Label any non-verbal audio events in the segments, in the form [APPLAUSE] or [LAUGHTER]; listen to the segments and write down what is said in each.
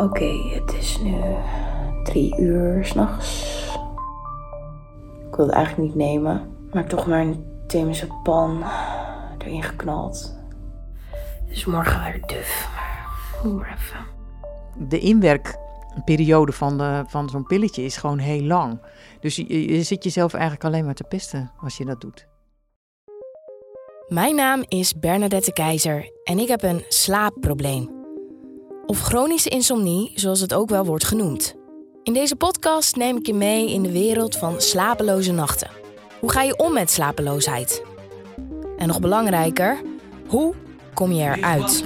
Oké, het is nu drie uur s'nachts. Ik wil het eigenlijk niet nemen, maar toch maar een Themische pan erin geknald. Dus morgen weer duf, maar moet maar even. De inwerkperiode van, de, van zo'n pilletje is gewoon heel lang. Dus je, je zit jezelf eigenlijk alleen maar te pesten als je dat doet. Mijn naam is Bernadette Keizer en ik heb een slaapprobleem. Of chronische insomnie, zoals het ook wel wordt genoemd. In deze podcast neem ik je mee in de wereld van slapeloze nachten. Hoe ga je om met slapeloosheid? En nog belangrijker, hoe kom je eruit?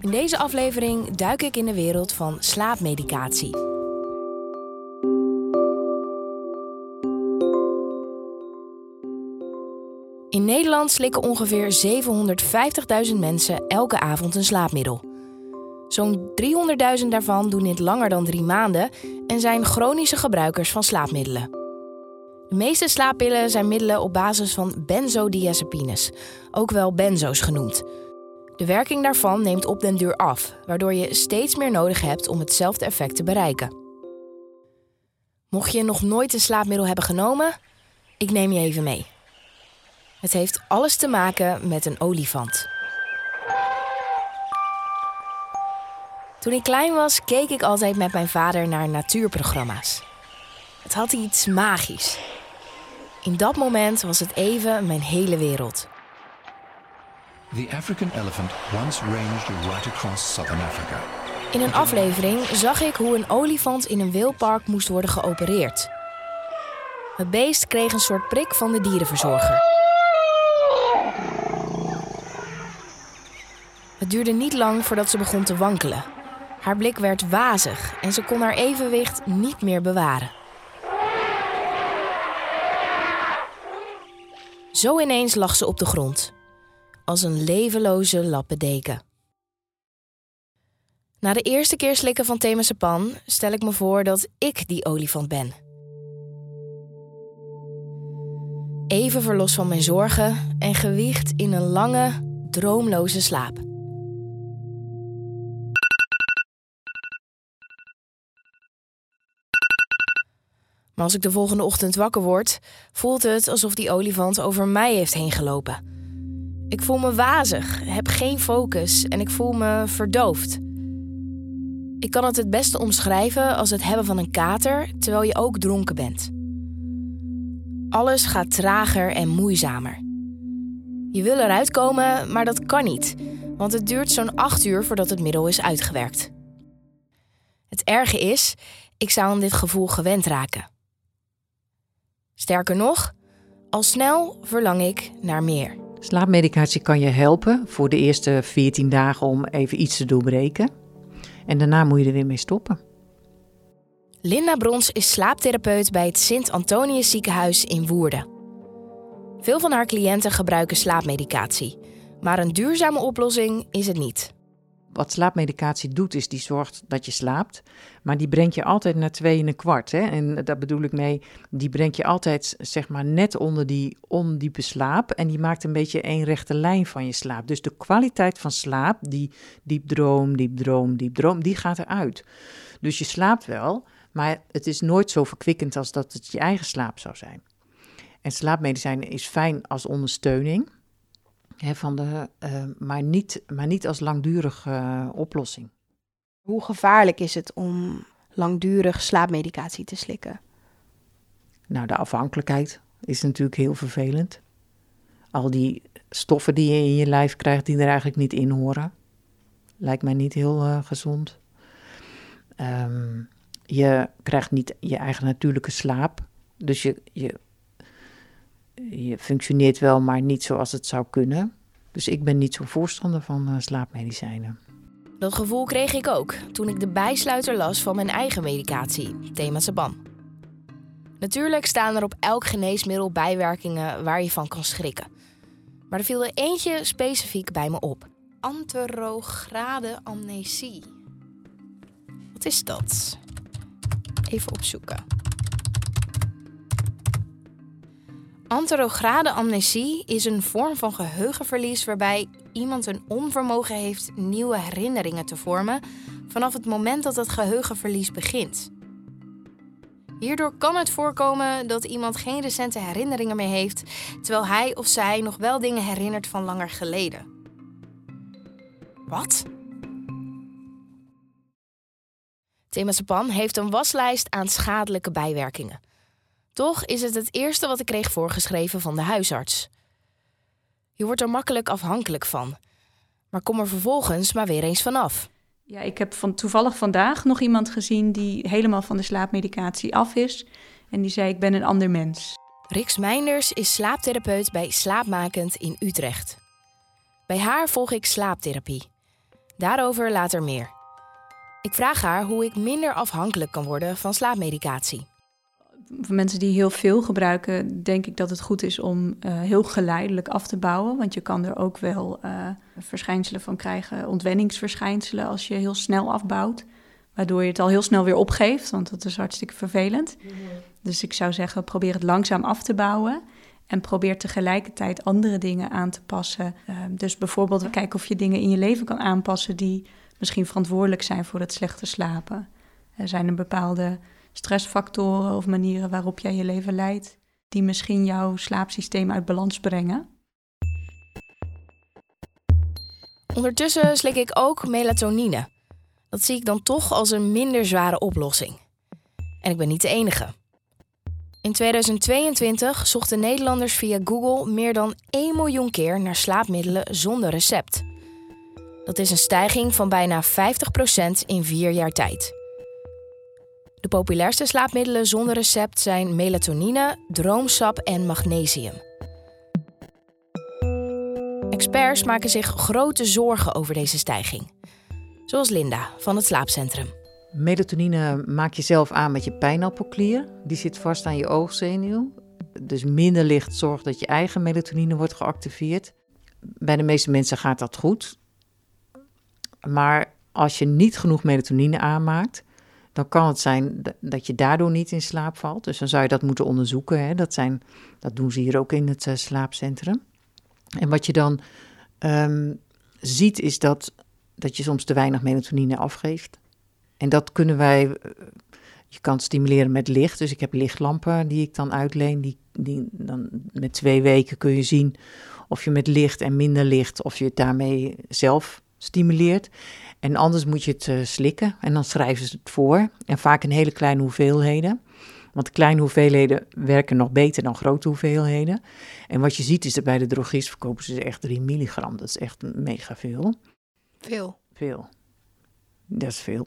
in deze aflevering duik ik in de wereld van slaapmedicatie. In Nederland slikken ongeveer 750.000 mensen elke avond een slaapmiddel. Zo'n 300.000 daarvan doen dit langer dan drie maanden en zijn chronische gebruikers van slaapmiddelen. De meeste slaappillen zijn middelen op basis van benzodiazepines, ook wel benzo's genoemd. De werking daarvan neemt op den duur af, waardoor je steeds meer nodig hebt om hetzelfde effect te bereiken. Mocht je nog nooit een slaapmiddel hebben genomen, ik neem je even mee. Het heeft alles te maken met een olifant. Toen ik klein was, keek ik altijd met mijn vader naar natuurprogramma's. Het had iets magisch. In dat moment was het even mijn hele wereld. The African elephant once ranged right across southern Africa. In een aflevering zag ik hoe een olifant in een wildpark moest worden geopereerd. Het beest kreeg een soort prik van de dierenverzorger. Het duurde niet lang voordat ze begon te wankelen. Haar blik werd wazig en ze kon haar evenwicht niet meer bewaren. Zo ineens lag ze op de grond, als een levenloze lappendeken. Na de eerste keer slikken van Temazepam stel ik me voor dat ik die olifant ben. Even verlost van mijn zorgen en gewiegd in een lange, droomloze slaap. Maar als ik de volgende ochtend wakker word, voelt het alsof die olifant over mij heeft heen gelopen. Ik voel me wazig, heb geen focus en ik voel me verdoofd. Ik kan het het beste omschrijven als het hebben van een kater terwijl je ook dronken bent. Alles gaat trager en moeizamer. Je wil eruit komen, maar dat kan niet, want het duurt zo'n acht uur voordat het middel is uitgewerkt. Het erge is, ik zou aan dit gevoel gewend raken. Sterker nog, al snel verlang ik naar meer. Slaapmedicatie kan je helpen voor de eerste 14 dagen om even iets te doorbreken. En daarna moet je er weer mee stoppen. Linda Brons is slaaptherapeut bij het Sint Antonius ziekenhuis in Woerden. Veel van haar cliënten gebruiken slaapmedicatie, maar een duurzame oplossing is het niet. Wat slaapmedicatie doet, is die zorgt dat je slaapt. Maar die brengt je altijd naar twee en een kwart. Hè? En daar bedoel ik mee, die brengt je altijd zeg maar net onder die ondiepe slaap. En die maakt een beetje één rechte lijn van je slaap. Dus de kwaliteit van slaap, die diepdroom, diepdroom, diepdroom, die gaat eruit. Dus je slaapt wel, maar het is nooit zo verkwikkend als dat het je eigen slaap zou zijn. En slaapmedicijnen is fijn als ondersteuning van de, uh, maar, niet, maar niet als langdurige uh, oplossing. Hoe gevaarlijk is het om langdurig slaapmedicatie te slikken? Nou, de afhankelijkheid is natuurlijk heel vervelend. Al die stoffen die je in je lijf krijgt, die er eigenlijk niet in horen. Lijkt mij niet heel uh, gezond. Um, je krijgt niet je eigen natuurlijke slaap. Dus je, je je functioneert wel, maar niet zoals het zou kunnen. Dus ik ben niet zo'n voorstander van uh, slaapmedicijnen. Dat gevoel kreeg ik ook toen ik de bijsluiter las van mijn eigen medicatie, Temazepam. Natuurlijk staan er op elk geneesmiddel bijwerkingen waar je van kan schrikken. Maar er viel er eentje specifiek bij me op. Anterograde amnesie. Wat is dat? Even opzoeken. Anterograde amnesie is een vorm van geheugenverlies waarbij iemand een onvermogen heeft nieuwe herinneringen te vormen vanaf het moment dat het geheugenverlies begint. Hierdoor kan het voorkomen dat iemand geen recente herinneringen meer heeft, terwijl hij of zij nog wel dingen herinnert van langer geleden. Wat? Temazepam heeft een waslijst aan schadelijke bijwerkingen. Toch is het het eerste wat ik kreeg voorgeschreven van de huisarts. Je wordt er makkelijk afhankelijk van, maar kom er vervolgens maar weer eens vanaf. Ja, ik heb van, toevallig vandaag nog iemand gezien die helemaal van de slaapmedicatie af is. En die zei: Ik ben een ander mens. Rix Meinders is slaaptherapeut bij Slaapmakend in Utrecht. Bij haar volg ik slaaptherapie. Daarover later meer. Ik vraag haar hoe ik minder afhankelijk kan worden van slaapmedicatie. Voor mensen die heel veel gebruiken, denk ik dat het goed is om uh, heel geleidelijk af te bouwen. Want je kan er ook wel uh, verschijnselen van krijgen, ontwenningsverschijnselen, als je heel snel afbouwt. Waardoor je het al heel snel weer opgeeft, want dat is hartstikke vervelend. Mm -hmm. Dus ik zou zeggen, probeer het langzaam af te bouwen. En probeer tegelijkertijd andere dingen aan te passen. Uh, dus bijvoorbeeld kijken of je dingen in je leven kan aanpassen die misschien verantwoordelijk zijn voor het slechte slapen. Er zijn er bepaalde stressfactoren of manieren waarop jij je leven leidt, die misschien jouw slaapsysteem uit balans brengen. Ondertussen slik ik ook melatonine. Dat zie ik dan toch als een minder zware oplossing. En ik ben niet de enige. In 2022 zochten Nederlanders via Google meer dan 1 miljoen keer naar slaapmiddelen zonder recept. Dat is een stijging van bijna 50% in vier jaar tijd. De populairste slaapmiddelen zonder recept zijn melatonine, droomsap en magnesium. Experts maken zich grote zorgen over deze stijging. Zoals Linda van het slaapcentrum. Melatonine maak je zelf aan met je pijnappelklier. Die zit vast aan je oogzenuw. Dus minder licht zorgt dat je eigen melatonine wordt geactiveerd. Bij de meeste mensen gaat dat goed. Maar als je niet genoeg melatonine aanmaakt, dan kan het zijn dat je daardoor niet in slaap valt. Dus dan zou je dat moeten onderzoeken. Hè. Dat, zijn, dat doen ze hier ook in het uh, slaapcentrum. En wat je dan um, ziet is dat, dat je soms te weinig melatonine afgeeft. En dat kunnen wij, uh, je kan stimuleren met licht. Dus ik heb lichtlampen die ik dan uitleen. Die, die dan met twee weken kun je zien of je met licht en minder licht, of je het daarmee zelf stimuleert. En anders moet je het uh, slikken en dan schrijven ze het voor. En vaak in hele kleine hoeveelheden. Want kleine hoeveelheden werken nog beter dan grote hoeveelheden. En wat je ziet is dat bij de drogist verkopen ze echt 3 milligram. Dat is echt mega veel. Veel. Veel. Dat is veel.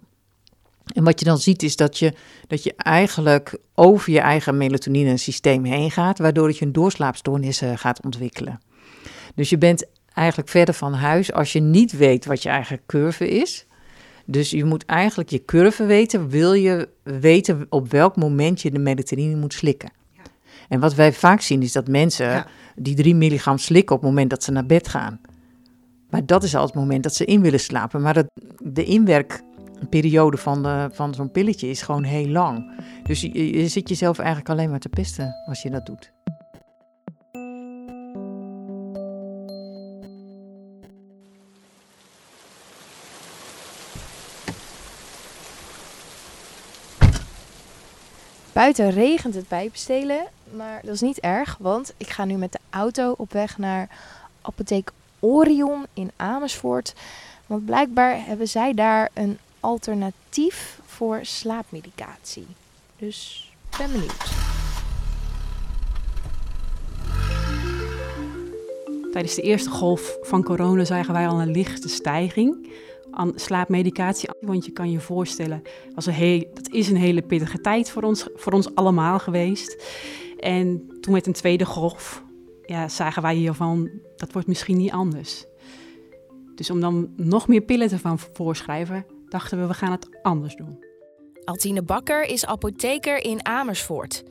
En wat je dan ziet is dat je, dat je eigenlijk over je eigen melatonine systeem heen gaat, waardoor je een doorslaapstoornis uh, gaat ontwikkelen. Dus je bent eigenlijk verder van huis als je niet weet wat je eigen curve is. Dus je moet eigenlijk je curve weten, wil je weten op welk moment je de melatonine moet slikken. Ja. En wat wij vaak zien is dat mensen ja. die 3 milligram slikken op het moment dat ze naar bed gaan. Maar dat is al het moment dat ze in willen slapen. Maar dat, de inwerkperiode van, de, van zo'n pilletje is gewoon heel lang. Dus je, je zit jezelf eigenlijk alleen maar te pesten als je dat doet. Buiten regent het pijpenstelen, maar dat is niet erg, want ik ga nu met de auto op weg naar apotheek Orion in Amersfoort. Want blijkbaar hebben zij daar een alternatief voor slaapmedicatie. Dus ben benieuwd. Tijdens de eerste golf van corona zagen wij al een lichte stijging aan slaapmedicatie. Want je kan je voorstellen, was een heel, dat is een hele pittige tijd voor ons, voor ons allemaal geweest. En toen met een tweede golf ja, zagen wij hiervan, dat wordt misschien niet anders. Dus om dan nog meer pillen te van voorschrijven, dachten we, we gaan het anders doen. Altine Bakker is apotheker in Amersfoort.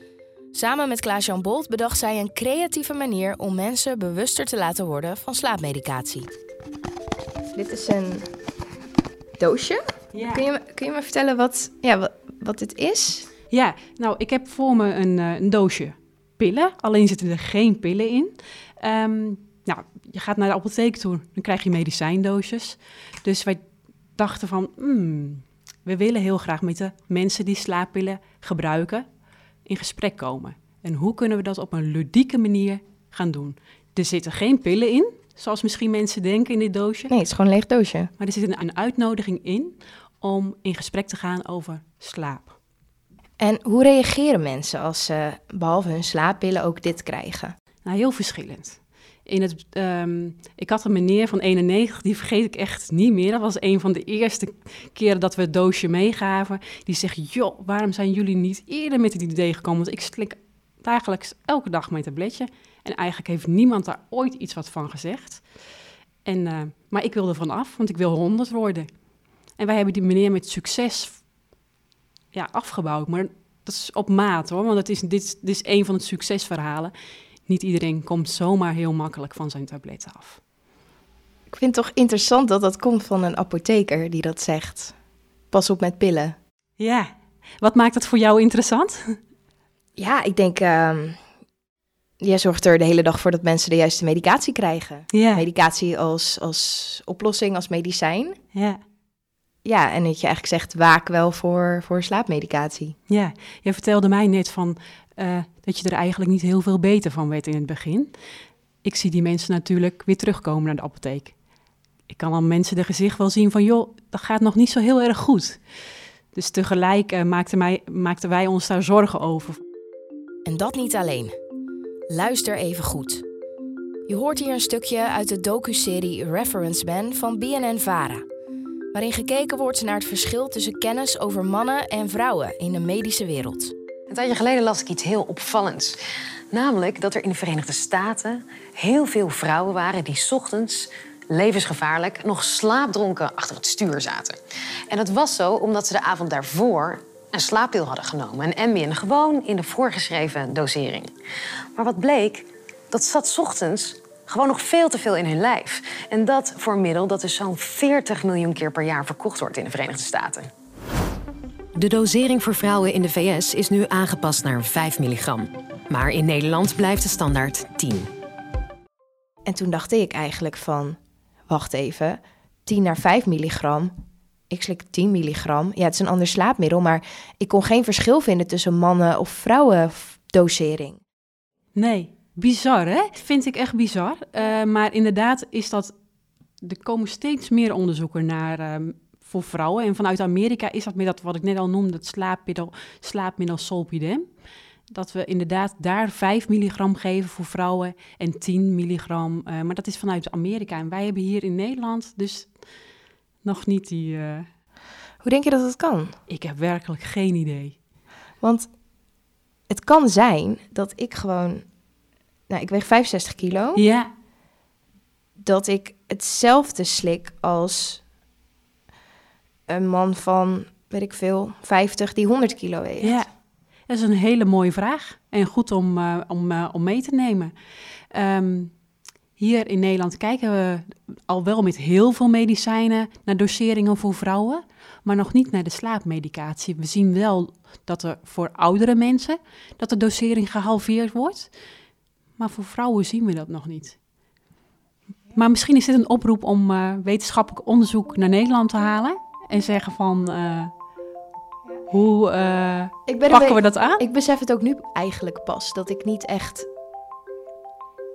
Samen met Klaas-Jan Bolt bedacht zij een creatieve manier om mensen bewuster te laten worden van slaapmedicatie. Dit is een doosje. Ja. Kun, je, me, kun je me vertellen wat, ja, wat, wat dit is? Ja, nou, ik heb voor me een, uh, een doosje pillen, alleen zitten er geen pillen in. Ehm, nou, je gaat naar de apotheek toe, dan krijg je medicijndoosjes. Dus wij dachten van, hmm, we willen heel graag met de mensen die slaappillen gebruiken in gesprek komen. En hoe kunnen we dat op een ludieke manier gaan doen? Er zitten geen pillen in, zoals misschien mensen denken in dit doosje. Nee, het is gewoon een leeg doosje. Maar er zit een, een uitnodiging in om in gesprek te gaan over slaap. En hoe reageren mensen als ze behalve hun slaappillen ook dit krijgen? Nou, heel verschillend. In het, ehm, ik had een meneer van 91, die vergeet ik echt niet meer. Dat was een van de eerste keren dat we het doosje meegaven. Die zegt, joh, waarom zijn jullie niet eerder met het idee gekomen? Want ik slik dagelijks elke dag mijn tabletje. En eigenlijk heeft niemand daar ooit iets wat van gezegd. En, uh, maar ik wilde ervan af, want ik wil 100 worden. En wij hebben die meneer met succes ja, afgebouwd. Maar dat is op maat hoor, want het is, dit, dit is een van de succesverhalen. Niet iedereen komt zomaar heel makkelijk van zijn tabletten af. Ik vind het toch interessant dat dat komt van een apotheker die dat zegt. Pas op met pillen. Ja, wat maakt dat voor jou interessant? Ja, ik denk, uh, jij zorgt er de hele dag voor dat mensen de juiste medicatie krijgen. Ja. Medicatie als, als oplossing, als medicijn. Ja. Ja, en dat je eigenlijk zegt, waak wel voor, voor slaapmedicatie. Ja, je vertelde mij net van uh, dat je er eigenlijk niet heel veel beter van werd in het begin. Ik zie die mensen natuurlijk weer terugkomen naar de apotheek. Ik kan aan mensen de gezicht wel zien van, joh, dat gaat nog niet zo heel erg goed. Dus tegelijk uh, maakten, mij, maakten wij ons daar zorgen over. En dat niet alleen. Luister even goed. Je hoort hier een stukje uit de docu-serie Reference Man van BNN-Vara waarin gekeken wordt naar het verschil tussen kennis over mannen en vrouwen in de medische wereld. Een tijdje geleden las ik iets heel opvallends. Namelijk dat er in de Verenigde Staten heel veel vrouwen waren die ochtends levensgevaarlijk nog slaapdronken achter het stuur zaten. En dat was zo omdat ze de avond daarvoor een slaappil hadden genomen, een Ambien, gewoon in de voorgeschreven dosering. Maar wat bleek, dat zat ochtends gewoon nog veel te veel in hun lijf. En dat voor een middel dat dus zo'n 40 miljoen keer per jaar verkocht wordt in de Verenigde Staten. De dosering voor vrouwen in de VS is nu aangepast naar 5 milligram. Maar in Nederland blijft de standaard 10. En toen dacht ik eigenlijk van, wacht even, 10 naar 5 milligram. Ik slik 10 milligram. Ja, het is een ander slaapmiddel, maar ik kon geen verschil vinden tussen mannen- of vrouwen dosering. Nee, Bizar, hè? Vind ik echt bizar. Uh, maar inderdaad is dat... Er komen steeds meer onderzoeken naar... Um, voor vrouwen. En vanuit Amerika is dat met dat wat ik net al noemde... het slaapmiddel, slaapmiddel Solpidem. Dat we inderdaad daar 5 milligram geven voor vrouwen... en 10 milligram. Uh, maar dat is vanuit Amerika. En wij hebben hier in Nederland dus nog niet die... Uh... Hoe denk je dat het kan? Ik heb werkelijk geen idee. Want het kan zijn dat ik gewoon nou, ik weeg 65 kilo. Ja. Dat ik hetzelfde slik als een man van, weet ik veel, 50 die 100 kilo weegt. Ja, dat is een hele mooie vraag. En goed om, uh, om, uh, om mee te nemen. Um, hier in Nederland kijken we al wel met heel veel medicijnen naar doseringen voor vrouwen, maar nog niet naar de slaapmedicatie. We zien wel dat er voor oudere mensen dat de dosering gehalveerd wordt. Maar voor vrouwen zien we dat nog niet. Maar misschien is dit een oproep om uh, wetenschappelijk onderzoek naar Nederland te halen. En zeggen van, uh, hoe uh, ben pakken we dat aan? Ik besef het ook nu eigenlijk pas. Dat ik niet echt...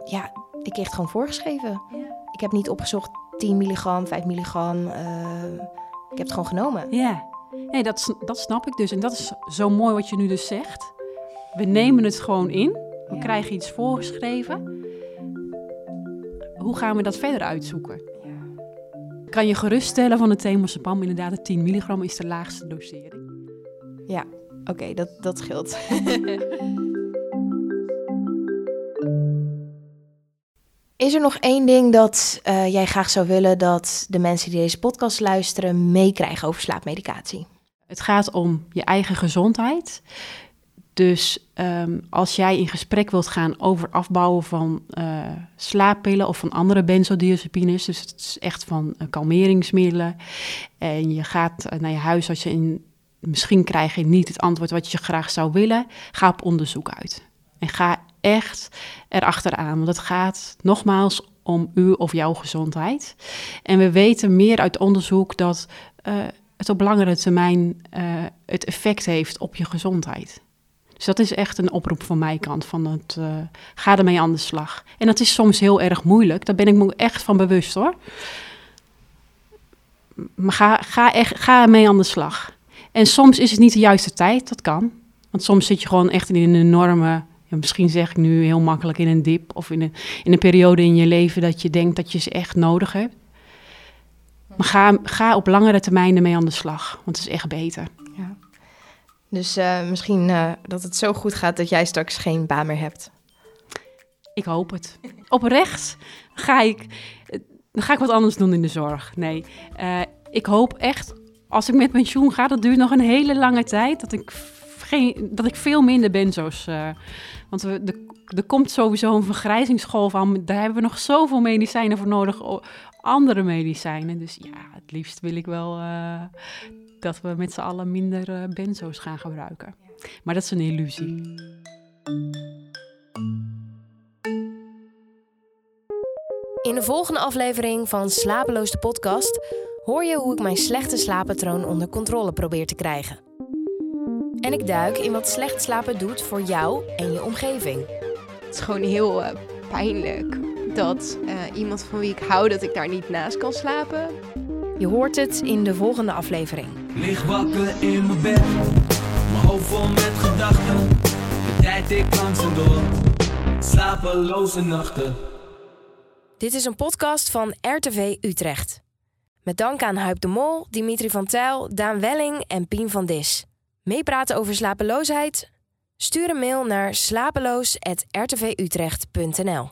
Ja, ik kreeg het gewoon voorgeschreven. Ja. Ik heb niet opgezocht 10 milligram, 5 milligram. ik heb het gewoon genomen. Ja, nee, dat, dat snap ik dus. En dat is zo mooi wat je nu dus zegt. We nemen het gewoon in. We krijgen iets voorgeschreven. Hoe gaan we dat verder uitzoeken? Kan je geruststellen van het themorsepam inderdaad de 10 milligram is de laagste dosering. Ja, oké, okay, dat, dat scheelt. [LAUGHS] Is er nog één ding dat uh, jij graag zou willen dat de mensen die deze podcast luisteren meekrijgen over slaapmedicatie? Het gaat om je eigen gezondheid. Dus um, als jij in gesprek wilt gaan over afbouwen van uh, slaappillen of van andere benzodiazepines, dus het is echt van uh, kalmeringsmiddelen, en je gaat naar je huis als je in, misschien krijg je niet het antwoord wat je graag zou willen, ga op onderzoek uit. En ga echt erachteraan. Want het gaat nogmaals om u of jouw gezondheid. En we weten meer uit onderzoek dat uh, het op langere termijn uh, het effect heeft op je gezondheid. Dus dat is echt een oproep van mijn kant. Van het, uh, ga ermee aan de slag. En dat is soms heel erg moeilijk. Daar ben ik me echt van bewust hoor. Maar ga, ga, echt, ga ermee aan de slag. En soms is het niet de juiste tijd, dat kan. Want soms zit je gewoon echt in een enorme, ja, misschien zeg ik nu heel makkelijk in een dip of in een, in een periode in je leven dat je denkt dat je ze echt nodig hebt. Maar ga, ga op langere termijn ermee aan de slag, want het is echt beter. Ja. Dus uh, misschien uh, dat het zo goed gaat dat jij straks geen baan meer hebt. Ik hoop het. Oprecht ga ik, ga ik wat anders doen in de zorg. Nee, uh, ik hoop echt als ik met pensioen ga, dat duurt nog een hele lange tijd, dat ik, geen, dat ik veel minder benzo's... Uh, want we, de, er komt sowieso een vergrijzingsgolf aan. Daar hebben we nog zoveel medicijnen voor nodig. Andere medicijnen. Dus ja, het liefst wil ik wel uh, dat we met z'n allen minder uh, benzo's gaan gebruiken. Maar dat is een illusie. In de volgende aflevering van Slapeloos de podcast hoor je hoe ik mijn slechte slaappatroon onder controle probeer te krijgen. En ik duik in wat slecht slapen doet voor jou en je omgeving. Het is gewoon heel uh, pijnlijk dat uh, iemand van wie ik hou, dat ik daar niet naast kan slapen. Je hoort het in de volgende aflevering. Lig wakker in mijn bed, mijn hoofd vol met gedachten. De tijd ik langzaam door, slapeloze nachten. Dit is een podcast van RTV Utrecht. Met dank aan Huip de Mol, Dimitri van Tijl, Daan Welling en Pien van Dis. Meepraten over slapeloosheid? Stuur een mail naar slapeloos.rtvutrecht.nl